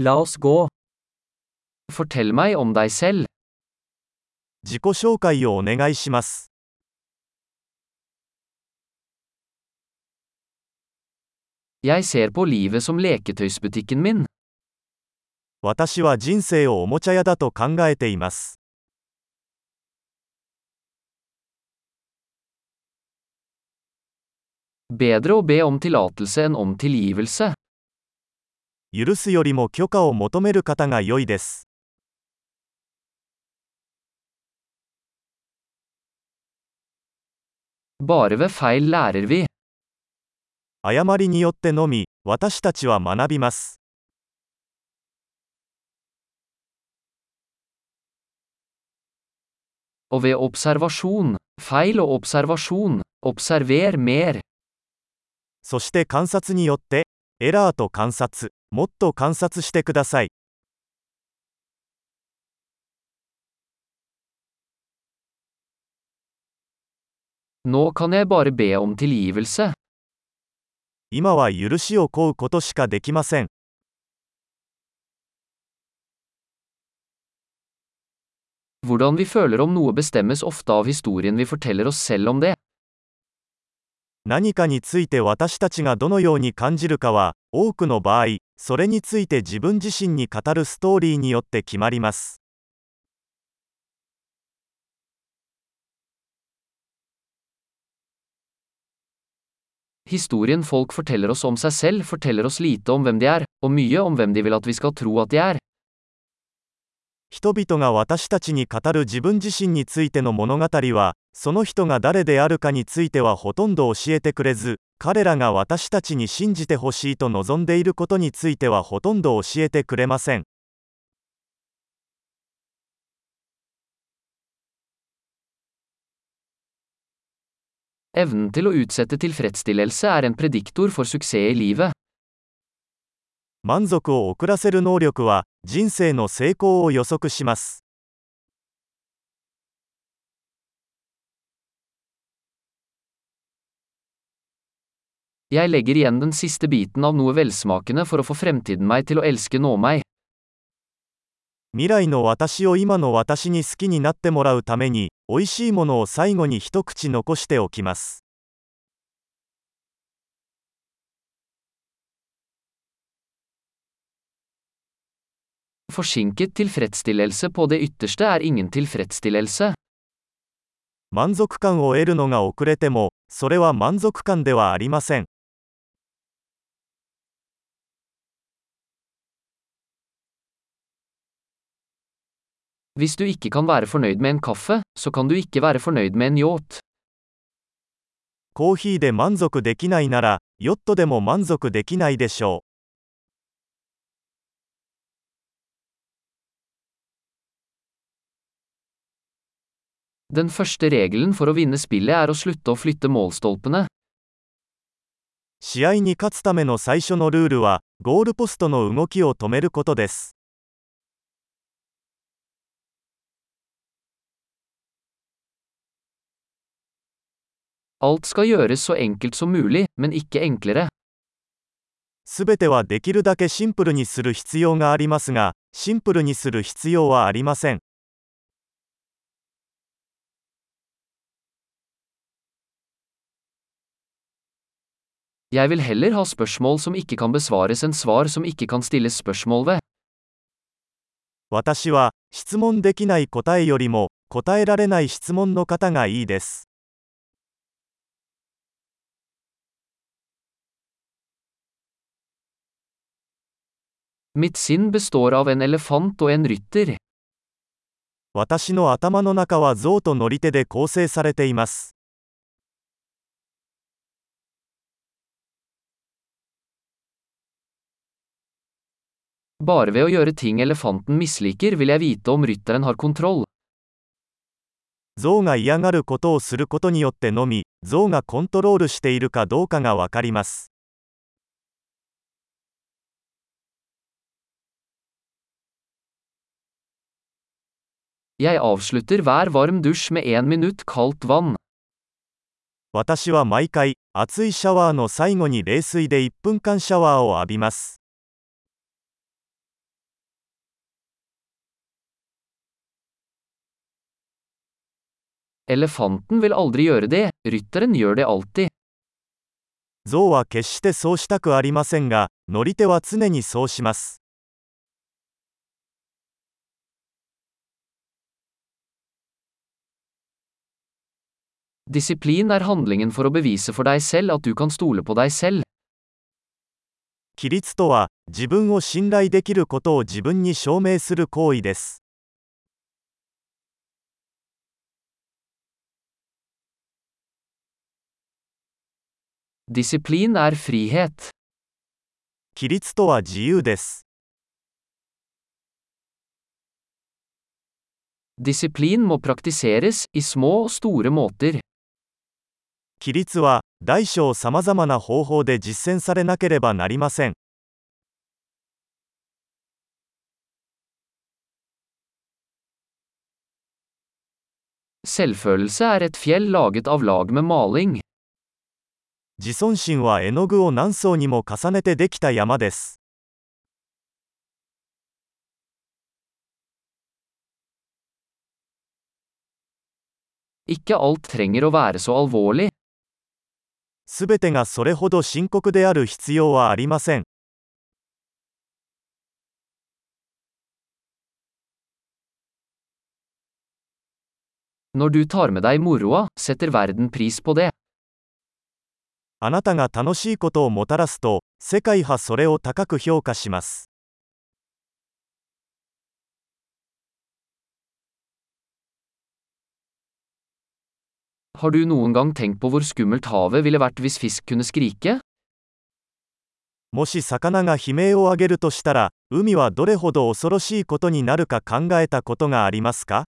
La oss gå. Fortell meg om deg selv. 自己紹介をお願いします。Jeg ser på livet som leketøysbutikken min. 私は人生をおもちゃ屋だと考えています。Bedre å be om tillatelse enn om tilgivelse. 許すよりも許可を求める方が良いです。Bare ved feil lærer vi. 誤りによってのみ、私たちは学びます。Og ved observasjon, feil og observasjon, observer mer. そして観察によって、エラーと観察、もっと観察してください。Nå kan jeg bare be om tilgivelse. 今は許しを請うことしかできません。Hvordan vi føler om noe bestemmes ofte av historien vi forteller oss selv om det. 何かについて私たちがどのように感じるかは、多くの場合、それについて自分自身に語るストーリーによって決まります。Historien folk forteller oss om seg selv, forteller oss lite om hvem de er, og mye om hvem de vil at vi skal tro at de er. 人々が私たちに語る自分自身についての物語は、その人が誰であるかについてはほとんど教えてくれず、彼らが私たちに信じてほしいと望んでいることについてはほとんど教えてくれません。Er. 満足を遅らせる能力は、人生の成功を予測します。Jeg legger igjen den siste biten av noe velsmakende for å få fremtiden meg til å elske nå meg. 未来の私を今の私に好きになってもらうために、美味しいものを最後に一口残しておきます。Forsinket tilfredsstillelse på det ytterste er ingen tilfredsstillelse. 満足感を得るのが遅れても、それは満足感ではありません。Hvis du ikke kan være fornøyd med en kaffe, så kan du ikke være fornøyd med en yacht. コーヒーで満足できないなら、ヨットでも満足できないでしょ Den første regelen for å vinne spillet er å slutte å flytte målstolpene. う。試合に勝つための最初のルールは、ゴールポストの動きを止めることです。すべてはできるだけシンプルにする必要がありますが、シンプルにする必要はありません。私は質問できない答えよりも答えられない質問の方がいいです。私の頭の中は象と乗り手で構成されています。象が嫌がることをすることによってのみ象がコントロールしているかどうかが分かります。Jeg avslutter hver varm は私は毎回、熱いシャワーの最後に冷水で1分間シャワーを浴びます。ゾウは決してそうしたくありませんが、乗り手は常にそうします。Disiplin er handlingen for å bevise for deg selv at du kan stole på deg selv. 規律とは、自分を信頼できることを自分に証明する行為です。Disiplin er frihet. 規律とは自由です。Disiplin må praktiseres i små og store måter. 規律は大小さまざまな方法で実践されなければなりません自尊心は絵の具を何層にも重ねてできた山です。Ikke ltringer å være så alvorlig. すべてがそれほど深刻である必要はありません。あなたが楽しいことをもたらすと、世界はそれを高く評価します。Har du noen gang tenkt på hvor skummelt havet ville vært hvis fisk kunne skrike? もし魚が悲鳴を上げるとしたら、海はどれほど恐ろしいことになるか考えたことがありますか